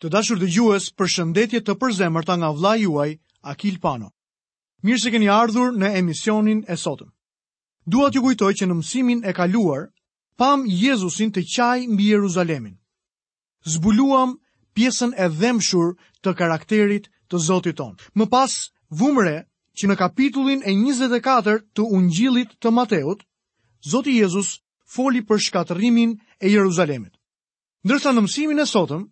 Të dashur dëgjues, përshëndetje të përzemërta nga vëllai juaj Akil Pano. Mirë se keni ardhur në emisionin e sotëm. Dua t'ju kujtoj që në mësimin e kaluar pamë Jezusin të qajë mbi Jeruzalemin. Zbuluam pjesën e dhembshur të karakterit të Zotit tonë. Më pas vumë re që në kapitullin e 24 të Ungjillit të Mateut, Zoti Jezus foli për shkatërrimin e Jeruzalemit. Ndërsa në mësimin e sotëm,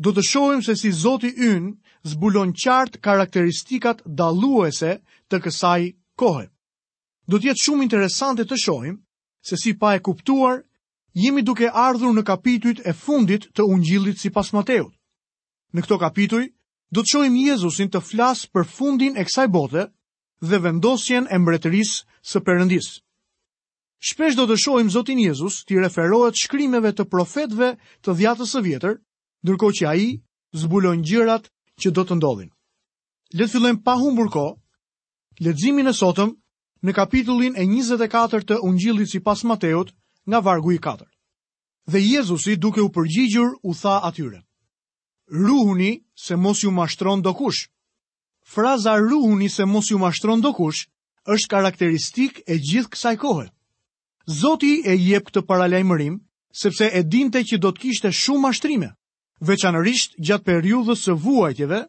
do të shohim se si Zoti ynë zbulon qartë karakteristikat dalluese të kësaj kohe. Do të jetë shumë interesante të shohim se si pa e kuptuar jemi duke ardhur në kapitujt e fundit të ungjillit sipas Mateut. Në këto kapituj, do të shohim Jezusin të flasë për fundin e kësaj bote dhe vendosjen e mbretërisë së Perëndisë. Shpesh do të shohim Zotin Jezus t'i referohet shkrimeve të profetëve të Dhjatës së Vjetër, ndërkohë që ai zbulon gjërat që do të ndodhin. Le të fillojmë pa humbur kohë leximin e sotëm në kapitullin e 24 të Ungjillit sipas Mateut, nga vargu i 4. Dhe Jezusi duke u përgjigjur u tha atyre: Ruhuni se mos ju mashtron ndokush. Fraza ruhuni se mos ju mashtron ndokush është karakteristikë e gjithë kësaj kohe. Zoti e jep këtë paralajmërim sepse e dinte që do të kishte shumë mashtrime, veçanërisht gjatë periudhës së vuajtjeve,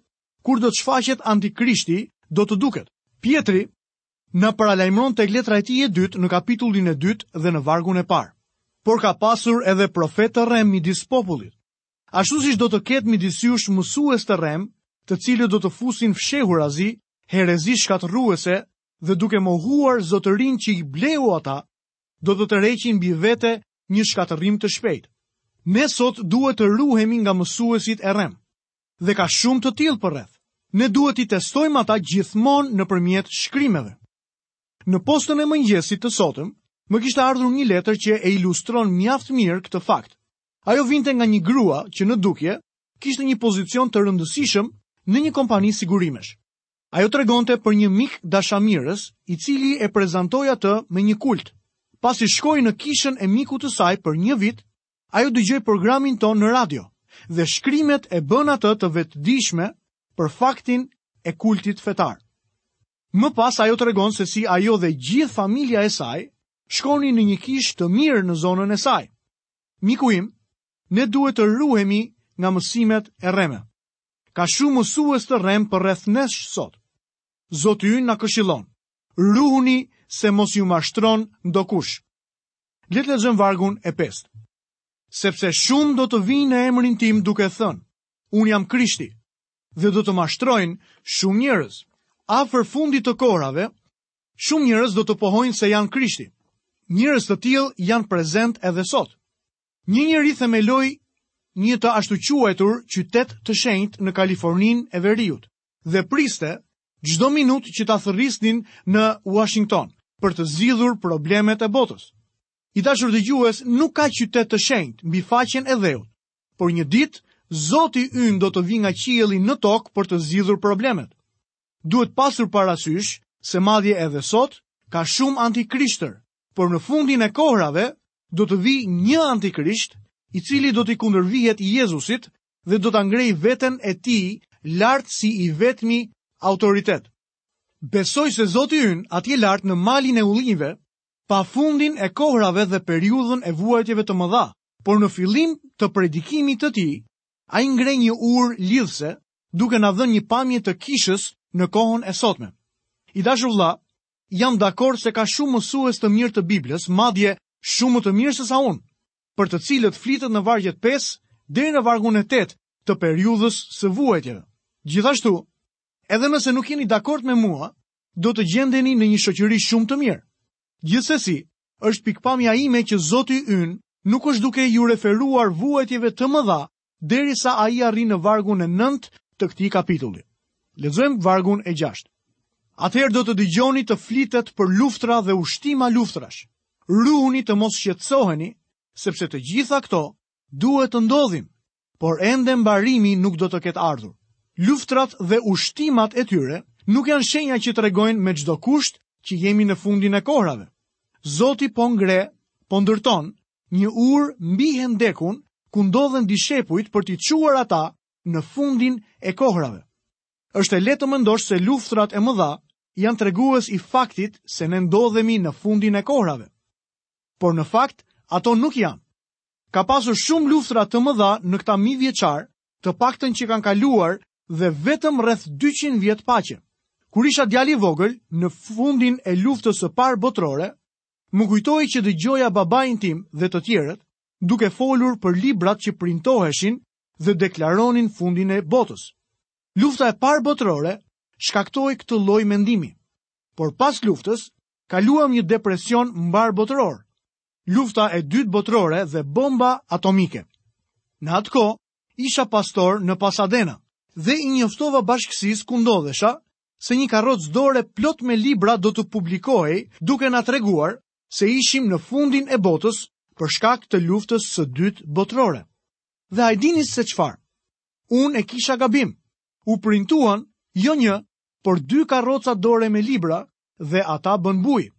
kur do të shfaqet antikrishti, do të duket. Pjetri na paralajmëron tek letra e tij e dytë në kapitullin e dytë dhe në vargun e parë. Por ka pasur edhe profetë të rremë midis popullit, Ashtu siç do të ketë midis jush mësues të rremë, të cilët do të fusin fshehurazi herezi shkatërruese dhe duke mohuar zotërinë që i bleu ata, do të tërheqin mbi vete një shkatërrim të shpejtë. Ne sot duhet të ruhemi nga mësuesit e rremë. Dhe ka shumë të tillë përreth. Ne duhet t'i testojmë ata gjithmonë nëpërmjet shkrimeve. Në postën e mëngjesit të sotëm, më kishte ardhur një letër që e ilustron mjaft mirë këtë fakt. Ajo vinte nga një grua që në dukje kishte një pozicion të rëndësishëm në një kompani sigurimesh. Ajo tregonte për një mik dashamirës, i cili e prezantoi atë me një kult. Pasi shkoi në kishën e mikut të saj për një vit, ajo dëgjoi programin tonë në radio dhe shkrimet e bënë atë të vetëdijshme për faktin e kultit fetar. Më pas ajo tregon se si ajo dhe gjithë familja e saj shkonin në një kishë të mirë në zonën e saj. Miku im, ne duhet të ruhemi nga mësimet e rreme. Ka shumë mësues të rremë përreth nesh sot. Zoti ynë na këshillon, ruhuni se mos ju mashtron ndokush. Le të lexojmë vargun e pestë. Sepse shumë do të vijnë në emrin tim duke thënë, unë jam krishti, dhe do të mashtrojnë shumë njerëz. Afër fundit të kohrave, Shumë njerëz do të pohojnë se janë Krishti. Njerëz të tillë janë prezent edhe sot. Një njeri themeloi një të ashtuquajtur qytet të shenjtë në Kaliforninë e Veriut dhe priste çdo minutë që ta thërrisnin në Washington për të zgjidhur problemet e botës. I dashur dëgjues, nuk ka qytet të shenjtë mbi faqen e dheut, por një ditë Zoti ynë do të vijë nga qielli në tokë për të zgjidhur problemet. Duhet pasur parasysh se madje edhe sot ka shumë antikrishtër, por në fundin e kohrave do të vijë një antikrisht i cili do t'i kundërvihet Jezusit dhe do ta ngrejë veten e tij lart si i vetmi autoritet. Besoj se Zoti ynë atje lart në malin e ullinjve, pa fundin e kohrave dhe periudhën e vuajtjeve të mëdha, por në fillim të predikimit të tij, ai ngre një urë lidhëse duke na dhënë një pamje të kishës në kohën e sotme. I dashur vëlla, jam dakord se ka shumë mësues të mirë të Biblës, madje shumë më të mirë sesa unë, për të cilët flitet në vargjet 5 deri në vargun e 8 të periudhës së vuajtjeve. Gjithashtu, edhe nëse nuk jeni dakord me mua, do të gjendeni në një shoqëri shumë të mirë. Gjithsesi, është pikëpamja ime që Zoti ynë nuk është duke iu referuar vuajtjeve të mëdha derisa ai arrin në vargun e nëntë të këtij kapitulli. Lexojmë vargun e gjashtë. Atëherë do të dëgjoni të flitet për luftra dhe ushtima luftrash. Ruhuni të mos shqetësoheni, sepse të gjitha këto duhet të ndodhin, por ende mbarimi nuk do të ketë ardhur. Luftrat dhe ushtimat e tyre nuk janë shenja që tregojnë me çdo kusht që jemi në fundin e kohrave. Zoti po ngre, po ndërton një urë mbi hendekun ku ndodhen dishepujt për t'i çuar ata në fundin e kohrave. Është e lehtë të mendosh se luftrat e mëdha janë tregues i faktit se ne ndodhemi në fundin e kohrave. Por në fakt, ato nuk janë. Ka pasur shumë luftra të mëdha në këta mijëvjeçarë të paktën që kanë kaluar dhe vetëm rreth 200 vjet paqe. Kur isha djalë i vogël, në fundin e luftës së parë botërore, Më kujtohet që dëgjoja babain tim dhe të tjerët duke folur për librat që printoheshin dhe deklaronin fundin e botës. Lufta e Parë Botërore shkaktoi këtë lloj mendimi. Por pas luftës, kaluam një depresion mbarëbotëror. Lufta e Dytë Botërore dhe bomba atomike. Në atë kohë isha pastor në Pasadena dhe i njoftova bashkësisë ku ndodhesha se një karrocë dore plot me libra do të publikohej duke na treguar se ishim në fundin e botës për shkak të luftës së dytë botërore. Dhe a dini se çfarë? Unë e kisha gabim. U printuan jo një, por dy karroca dore me libra dhe ata bënë bujë.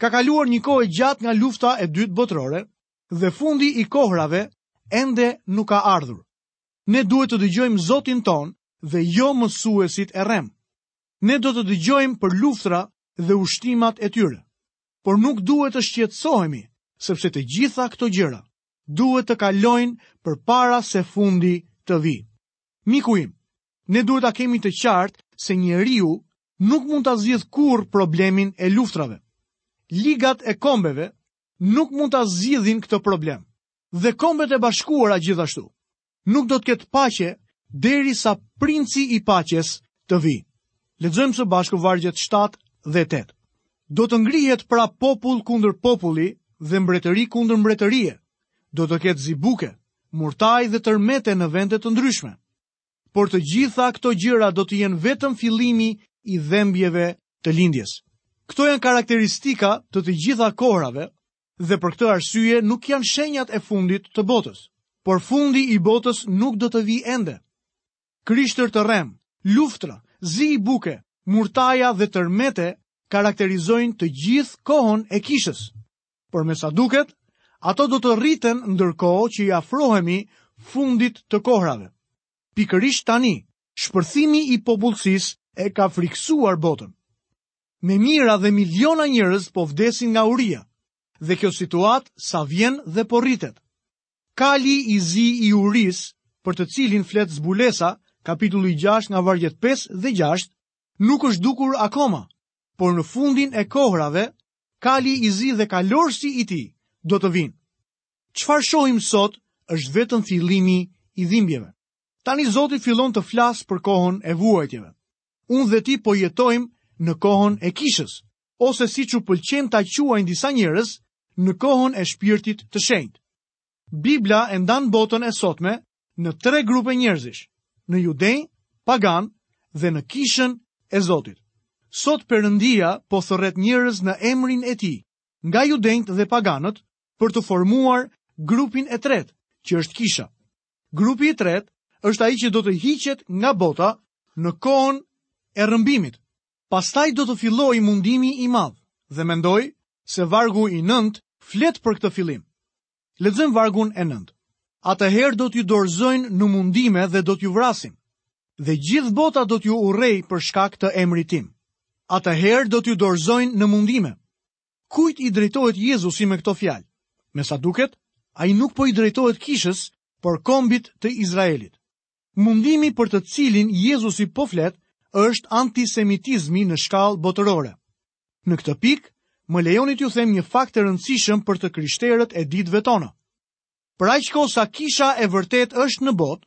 Ka kaluar një kohë e gjatë nga lufta e dytë botërore dhe fundi i kohrave ende nuk ka ardhur. Ne duhet të dëgjojmë Zotin tonë dhe jo mësuesit e rremë. Ne do të dëgjojmë për luftra dhe ushtimat e tyre. Por nuk duhet të shqetësohemi, sepse të gjitha këto gjëra duhet të kalojnë përpara se fundi të vijë. Miku im, ne duhet ta kemi të qartë se njeriu nuk mund ta zgjidhë kurrë problemin e luftrave. Ligat e kombeve nuk mund ta zgjidhin këtë problem. dhe Kombet e Bashkuara gjithashtu. Nuk do të ketë paqe derisa princi i paqes të vijë. Lexojmë së bashku vargjet 7 dhe 8. Do të ngrihet pra popull kundër populli dhe mbretëri kundër mbretërie. Do të ketë zi buke, murtajë dhe tërmete në vende të ndryshme. Por të gjitha këto gjëra do të jenë vetëm fillimi i dhembjeve të lindjes. Këto janë karakteristika të të gjitha kohrave dhe për këtë arsye nuk janë shenjat e fundit të botës. Por fundi i botës nuk do të vijë ende. Krishtër të rremë, luftra, zi buke, murtaja dhe tërmete karakterizojnë të gjithë kohën e kishës. Por me sa duket, ato do të rriten ndërkohë që i afrohemi fundit të kohrave. Pikërisht tani, shpërthimi i popullsisë e ka frikësuar botën. Me mijëra dhe miliona njerëz po vdesin nga uria dhe kjo situatë sa vjen dhe po rritet. Kali i zi i urisë, për të cilin flet zbulesa, kapitulli 6 nga vargjet 5 dhe 6, nuk është dukur akoma, por në fundin e kohrave, kali i zi dhe kalorësi i tij do të vijnë. Çfarë shohim sot është vetëm fillimi i dhimbjeve. Tani Zoti fillon të flasë për kohën e vuajtjeve. Unë dhe ti po jetojmë në kohën e kishës, ose siç u pëlqen ta quajnë disa njerëz, në kohën e shpirtit të shenjtë. Bibla e ndan botën e sotme në tre grupe njerëzish, në judenj, paganë dhe në kishën e Zotit. Sot Perëndia po thërret njerëz në emrin e tij, nga judenjtë dhe paganët, për të formuar grupin e tretë, që është kisha. Grupi i tretë është ai që do të hiqet nga bota në kohën e rrëmbimit. Pastaj do të fillojë mundimi i madh dhe mendoj se vargu i nëntë flet për këtë fillim. Lexojmë vargun e nëntë. Atëherë do t'ju dorëzojnë në mundime dhe do t'ju vrasin. Dhe gjithë bota do t'ju urrejë për shkak të emrit tim. Atëherë do t'ju dorëzojnë në mundime. Kujt i drejtohet Jezusi me këto fjalë? Me sa duket, ai nuk po i drejtohet kishës, por kombit të Izraelit. Mundimi për të cilin Jezusi po flet është antisemitizmi në shkallë botërore. Në këtë pikë, më lejoni t'ju them një fakt të rëndësishëm për të krishterët e ditëve tona. Për aq kohë sa kisha e vërtetë është në botë,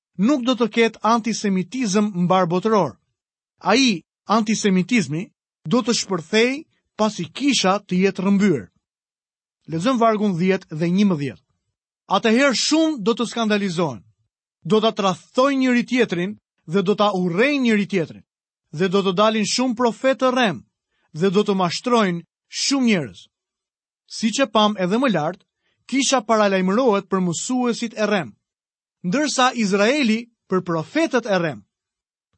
nuk do të ketë antisemitizëm mbarëbotëror. Ai, antisemitizmi, do të shpërthejë pasi kisha të jetë rrëmbyer. Lexojmë vargun 10 dhe 11. Atëherë shumë do të skandalizohen, do ta tradhtojnë njëri-tjetrin dhe do ta urrejnë njëri-tjetrin, dhe do të dalin shumë profetë të rremë dhe do të mashtrojnë shumë njerëz. Siç e pamë edhe më lartë, kisha paralajmërohet për mësuesit e rremë, ndërsa Izraeli për profetët e rremë.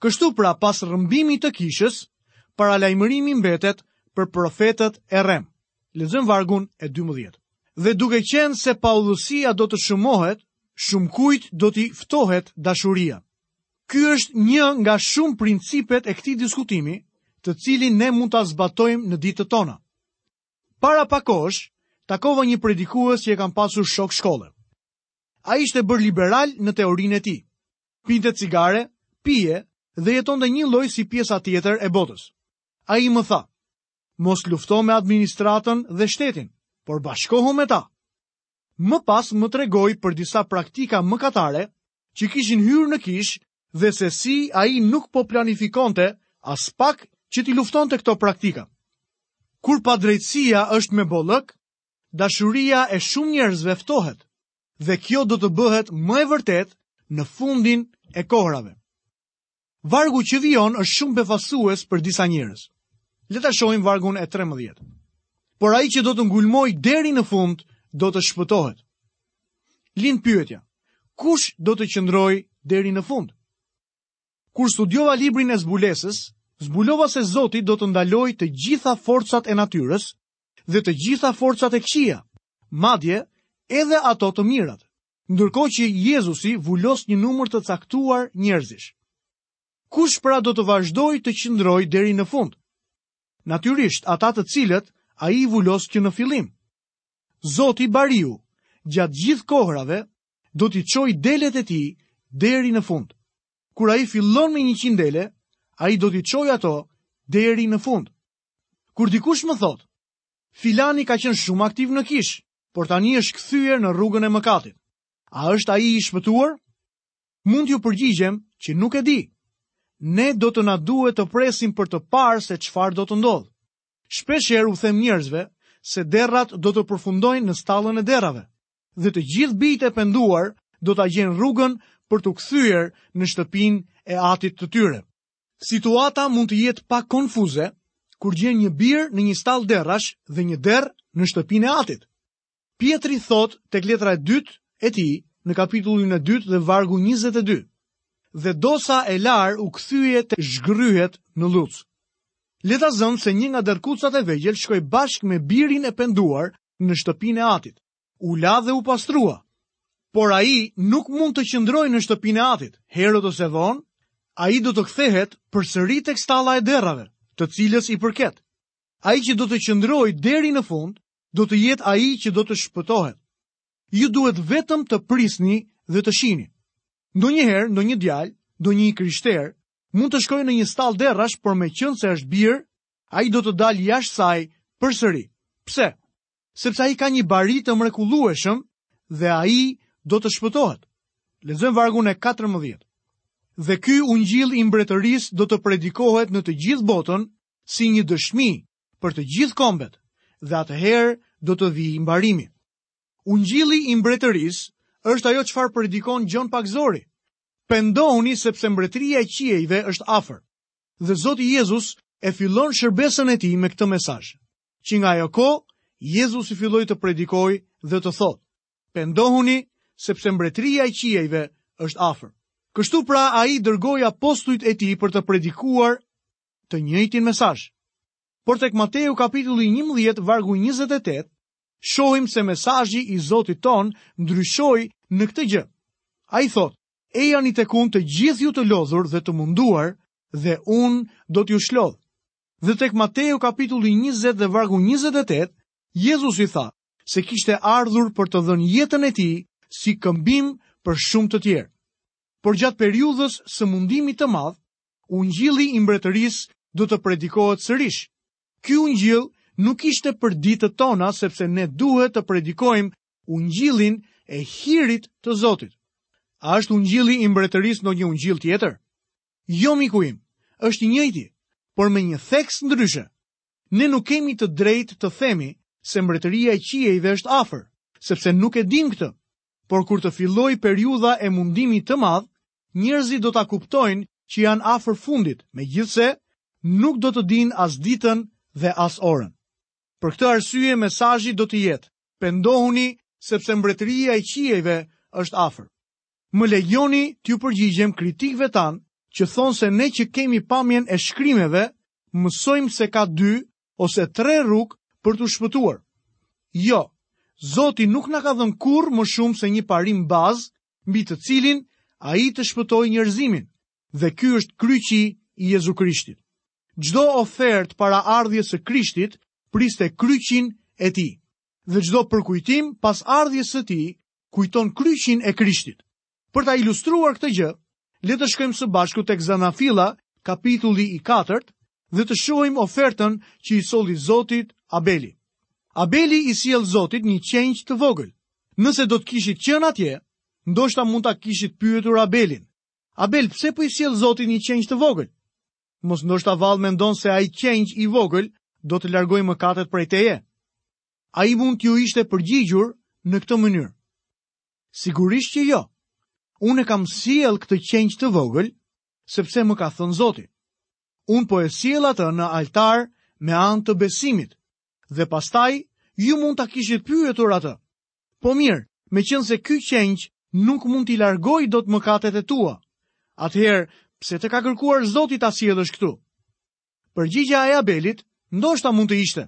Kështu pra pas rrëmbimit të kishës, paralajmërimi mbetet për profetët e rremë. Lexojmë vargun e 12. Dhe duke qenë se paudhësia do të shumohet, shumëkujt do t'i ftohet dashuria. Ky është një nga shumë principet e këtij diskutimi, të cilin ne mund ta zbatojmë në ditët tona. Para pak kohësh, takova një predikues që e kam pasur shok shkolle. Ai ishte bërë liberal në teorinë e tij. Pinte cigare, pije dhe jetonte njëlloj si pjesa tjetër e botës. Ai më tha, mos lufto me administratën dhe shtetin, por bashkohu me ta. Më pas më tregoi për disa praktika mëkatare që kishin hyrë në kishë dhe se si ai nuk po planifikonte aspak që t'i luftonte këto praktika. Kur padrejtësia është me bollëk, Dashuria e shumë njerëzve ftohet dhe kjo do të bëhet më e vërtetë në fundin e kohrave. Vargu që vijon është shumë befasues për disa njerëz. Le ta shohim vargun e 13. Por ai që do të ngulmojë deri në fund do të shpëtohet. Lind pyetja: Kush do të qëndrojë deri në fund? Kur studiova librin e zbulesës, zbulova se Zoti do të ndalojë të gjitha forcat e natyrës dhe të gjitha forcat e këqija, madje edhe ato të mirat, ndërkohë që Jezusi vulos një numër të caktuar njerëzish. Kush pra do të vazhdojë të qëndrojë deri në fund? Natyrisht, ata të cilët ai i vulos që në fillim. Zoti Bariu, gjatë gjithë kohërave, do t'i çojë delet e tij deri në fund. Kur ai fillon me njëqind dele, ai do t'i çojë ato deri në fund. Kur dikush më thotë, filani ka qenë shumë aktiv në kishë, por tani është kthyer në rrugën e mëkatit. A është ai i shpëtuar? Mund t'ju përgjigjem që nuk e di. Ne do të na duhet të presim për të parë se çfarë do të ndodhë. Shpeshherë u them njerëzve se derrat do të përfundojnë në stallën e derrave dhe të gjithë bijtë e penduar do ta gjejnë rrugën për t'u kthyer në shtëpinë e atit të tyre. Situata mund të jetë pak konfuze kur gjen një bir në një stallë derrash dhe një derr në shtëpinë e atit. Pjetri thotë tek letra e dytë e tij në kapitullin e dytë dhe vargu 22. Dhe dosa e larë u kthye të zhgryhet në llucë. Le ta zëmë se një nga derrkucat e vegjël shkoi bashkë me birin e penduar në shtëpinë e atit. U la dhe u pastrua. Por ai nuk mund të qëndrojë në shtëpinë e atit, herët ose vonë, ai do të kthehet përsëri tek stalla e derrave, të cilës i përket. Ai që do të qëndrojë deri në fund, do të jetë ai që do të shpëtohet. Ju duhet vetëm të prisni dhe të shihni. Ndonjëherë, ndonjë djalë, ndonjë i krishterë, mund të shkojë në një stallë derrash, por meqenëse është bir, ai do të dalë jashtë saj përsëri. Pse? Sepse ai ka një bari të mrekullueshëm dhe ai do të shpëtohet. Lexojmë vargun e 14. Dhe ky ungjill i mbretërisë do të predikohet në të gjithë botën si një dëshmi për të gjithë kombet dhe atëherë do të vijë mbarimi. Ungjilli i mbretërisë është ajo çfarë predikon Gjon Pagëzori. Pendohuni sepse mbretëria e qiejve është afër. Dhe Zoti Jezus e fillon shërbesën e tij me këtë mesazh. Që nga ajo kohë, Jezusi filloi të predikojë dhe të thotë, Pendohuni, sepse mbretëria e qiejve është afër. Kështu pra ai dërgoi apostujt e tij për të predikuar të njëjtin mesazh. Por tek Mateu kapitulli 11 vargu 28 shohim se mesazhi i Zotit tonë ndryshoi në këtë gjë. Ai thotë: "Ejani tek unë të gjithë ju të lodhur dhe të munduar, dhe unë do t'ju shlodh." Dhe tek Mateu kapitulli 20 dhe vargu 28, Jezusi tha se kishte ardhur për të dhënë jetën e tij si këmbim për shumë të tjerë. Por gjatë periudhës së mundimit të madh, ungjilli i mbretërisë do të predikohet sërish. Ky ungjill nuk ishte për ditët tona sepse ne duhet të predikojmë ungjillin e hirit të Zotit. A është ungjilli i mbretërisë ndonjë ungjill tjetër? Jo miku im, është i njëjti, por me një theks ndryshe. Ne nuk kemi të drejtë të themi se mbretëria e qiejve është afër, sepse nuk e dimë këtë. Por kur të fillojë periudha e mundimit të madh, njerëzit do ta kuptojnë që janë afër fundit, megjithëse nuk do të dinë as ditën dhe as orën. Për këtë arsye mesazhi do të jetë: pendohuni sepse mbretëria e qiejve është afër. Më lejoni t'iu përgjigjem kritikëve tanë që thonë se ne që kemi pamjen e shkrimeve, mësojmë se ka dy ose tre rrugë për t'u shpëtuar. Jo, Zoti nuk na ka dhënë kurrë më shumë se një parim bazë mbi të cilin ai të shpëtojë njerëzimin, dhe ky është kryqi i Jezu Krishtit. Çdo ofertë para ardhjes së Krishtit priste kryqin e tij. Dhe çdo përkujtim pas ardhjes së tij kujton kryqin e Krishtit. Për ta ilustruar këtë gjë, le të shkojmë së bashku tek Zanafilla, kapitulli i 4 dhe të shohim ofertën që i solli Zotit Abeli. Abeli i sjell Zotit një qengj të vogël. Nëse do të kishit qenë atje, ndoshta mund ta kishit pyetur Abelin. Abel, pse po i sjell Zotit një qengj të vogël? Mos ndoshta vallë mendon se ai qengj i vogël do të largojë mëkatet prej teje. Ai mund t'ju ishte përgjigjur në këtë mënyrë. Sigurisht që jo. Unë e kam sjellë këtë qengj të vogël, sepse më ka thënë Zoti. Unë po e sjell atë në altar me anë të besimit, dhe pastaj ju mund ta kishit pyetur atë. Po mirë, meqenëse ky qengj nuk mund t'i largojë dot mëkatet e tua. Atëherë, pse të ka kërkuar Zoti ta sjellësh këtu? Përgjigjja e Abelit ndoshta mund të ishte.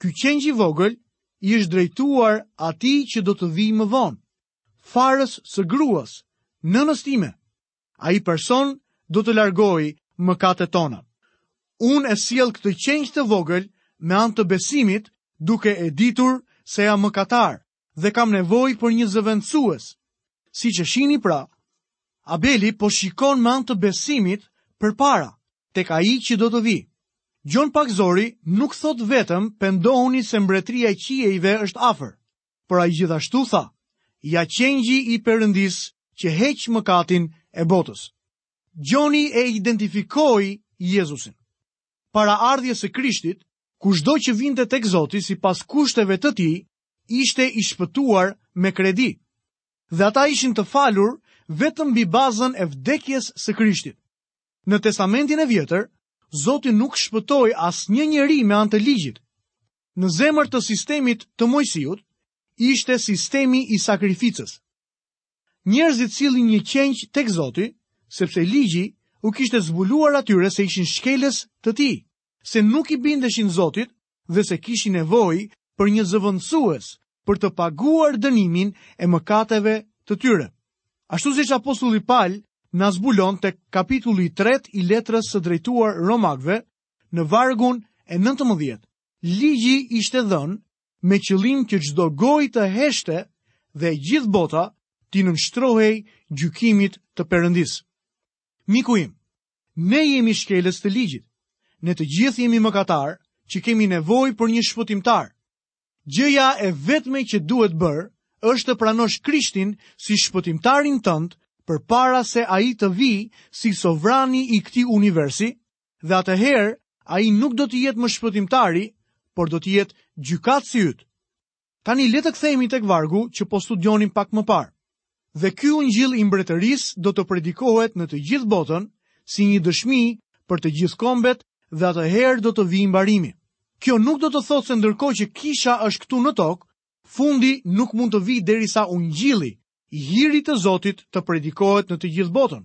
Ky qengj i vogël i është drejtuar atij që do të vijë më vonë, farës së gruas, nënës time. Ai person do të largojë mëkatet tona. Unë e sjell këtë qengj të vogël me anë të besimit, duke e ditur se jam mëkatar dhe kam nevojë për një zëvendësues. Siç e shihni pra, Abeli po shikon me anë të besimit përpara tek ai që do të vijë. Gjon Pagëzori nuk thotë vetëm pendohuni se mbretëria e qiejve është afër, por ai gjithashtu tha, ja qengji i Perëndisë që heq mëkatin e botës. Gjoni e identifikoi Jezusin. Para ardhjes së Krishtit, kushdo që vinte tek Zoti sipas kushteve të tij, ishte i shpëtuar me kredi dhe ata ishin të falur vetëm mbi bazën e vdekjes së Krishtit. Në Testamentin e Vjetër, Zoti nuk shpëtoi asnjë njeri me anë të ligjit. Në zemër të sistemit të Mojsiut ishte sistemi i sakrificës. Njerëzit sillin një qengj tek Zoti, sepse ligji u kishte zbuluar atyre se ishin shkelës të tij. se nuk i bindeshin Zotit dhe se kishin nevojë për një zëvendësues për të paguar dënimin e mëkateve të tyre. Ashtu siç apostulli Pal na zbulon tek kapitulli i 3 i letrës së drejtuar Romakëve në vargun e 19. Ligji ishte dhënë me qëllim që çdo gojë të heshte dhe e gjithë bota t'i nënshtrohej gjykimit të Perëndisë. Miku im, Ne jemi shkelës të ligjit. Ne të gjithë jemi mëkatarë që kemi nevojë për një shpëtimtar. Gjëja e vetme që duhet bërë është të pranosh Krishtin si shpëtimtarin tënd përpara se ai të vijë si sovrani i këtij universi dhe atëherë ai nuk do të jetë më shpëtimtari, por do të jetë gjykatësi yt. Tani le të kthehemi tek vargu që po studionim pak më parë. Dhe ky Ungjill i Mbretërisë do të predikohet në të gjithë botën si një dëshmi për të gjithë kombet dhe atëherë do të vijë mbarimi. Kjo nuk do të thotë se ndërkohë që kisha është këtu në tokë, fundi nuk mund të vijë derisa Ungjilli i hirit të Zotit të predikohet në të gjithë botën.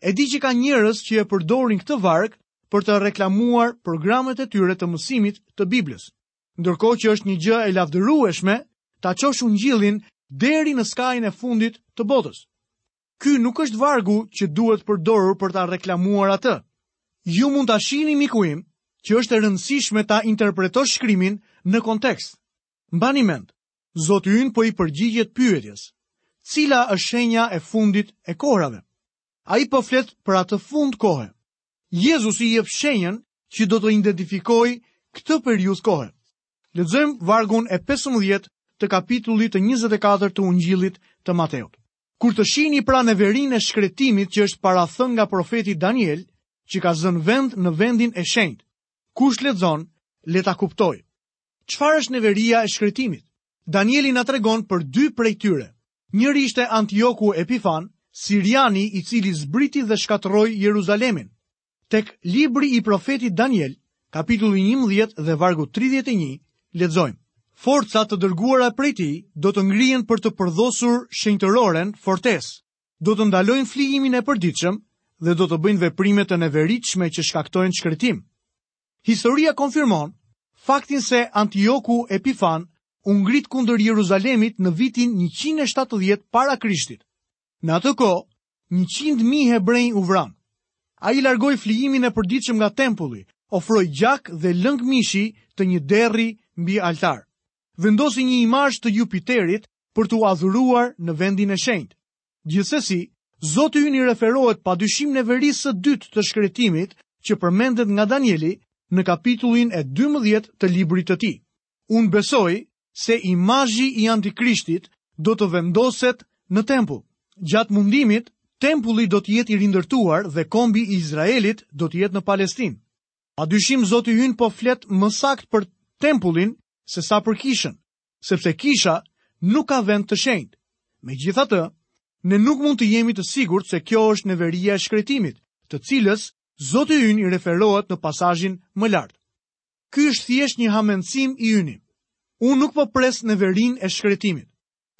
E di që ka njerëz që e përdorin këtë varg për të reklamuar programet e tyre të mësimit të Biblës. Ndërkohë që është një gjë e lavdërueshme ta çosh ungjillin deri në skajin e fundit të botës. Ky nuk është vargu që duhet përdorur për ta reklamuar atë. Ju mund ta shihni miku im që është e rëndësishme ta interpretosh shkrimin në kontekst. Mbani mend, Zoti ynë po i përgjigjet pyetjes, cila është shenja e fundit e kohrave? Ai po flet për atë fund kohe? Jezusi jep shenjën që do të identifikojë këtë periudhë kohe. Lexojmë vargun e 15 të kapitullit të 24 të Ungjillit të Mateut. Kur të shihni pra neverinë e shkretimit që është parathënë nga profeti Daniel, që ka zënë vend në vendin e shenjtë. Kush lexon, le ta kuptojë. Çfarë është neveria e shkretimit? Danieli na tregon për dy prej tyre. Njëri ishte Antioku Epifan, siriani i cili zbriti dhe shkatërroi Jeruzalemin. Tek libri i profetit Daniel, kapitulli njëmbëdhjetë dhe vargu tridhjetë e një, lexojmë, Forca të dërguara prej tij do të ngrihen për të përdhosur shenjtëroren fortesë, do të ndalojnë flijimin e përditshëm dhe do të bëjnë veprime të neveritshme që shkaktojnë shkretim. Historia konfirmon faktin se Antioku Epifan u ngrit kundër Jeruzalemit në vitin 170 para Krishtit. Në atë kohë, 100.000 hebrenj u vranë. Ai largoi flijimin e përditshëm nga tempulli, ofroi gjak dhe lëng mishi të një derri mbi altar. Vendosi një imazh të Jupiterit për t'u adhuruar në vendin e shenjtë. Gjithsesi, Zoti ynë i referohet pa dyshim neverisë së dytë të shkretimit që përmendet nga Danieli në kapitullin e dymbëdhjetë të librit të tij. Unë besoj se imazhi i Antikrishtit do të vendoset në tempull. Gjatë mundimit, tempulli do të jetë i rindërtuar dhe kombi i Izraelit do të jetë në Palestinë. Pa dyshim Zoti ynë po flet më saktë për tempullin sesa për kishën. sepse kisha nuk ka vend të shenjtë. Megjithatë, ne nuk mund të jemi të sigurt se kjo është neveria e shkretimit, të cilës Zoti ynë i referohet në pasazhin më lart. Ky është thjesht një hamendësim i yni. Unë nuk po pres neverinë e shkretimit.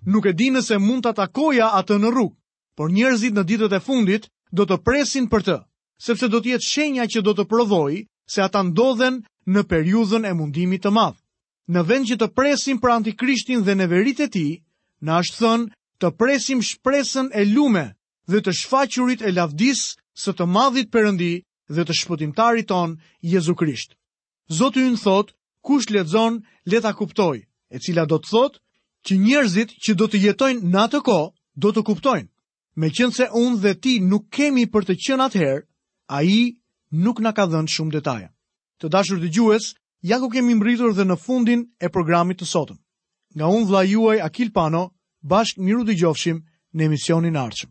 Nuk e di nëse mund ta takoja atë në rrugë, por njerëzit në ditët e fundit do të presin për të, sepse do të jetë shenja që do të provojë se ata ndodhen në periudhën e mundimit të madh. Në vend që të presim për antikrishtin dhe neveritë e tij, na është thënë të presim shpresën e lume dhe të shfaqurit e lavdisë së të madhit Perëndi dhe të shpëtimtarit tonë Jezu Krisht. Zoti ynë thotë, kush lexon le ta kuptojë, e cila do të thotë që njerëzit që do të jetojnë në atë kohë do të kuptojnë. Meqenëse unë dhe ti nuk kemi për të qenë atëherë, ai nuk na ka dhënë shumë detaje. Të dashur dëgjues, ja ku kemi mbërritur dhe në fundin e programit të sotëm. Nga unë vëllai juaj Akil Pano, bashkë mirë u dëgjofshim në emisionin e ardhshëm.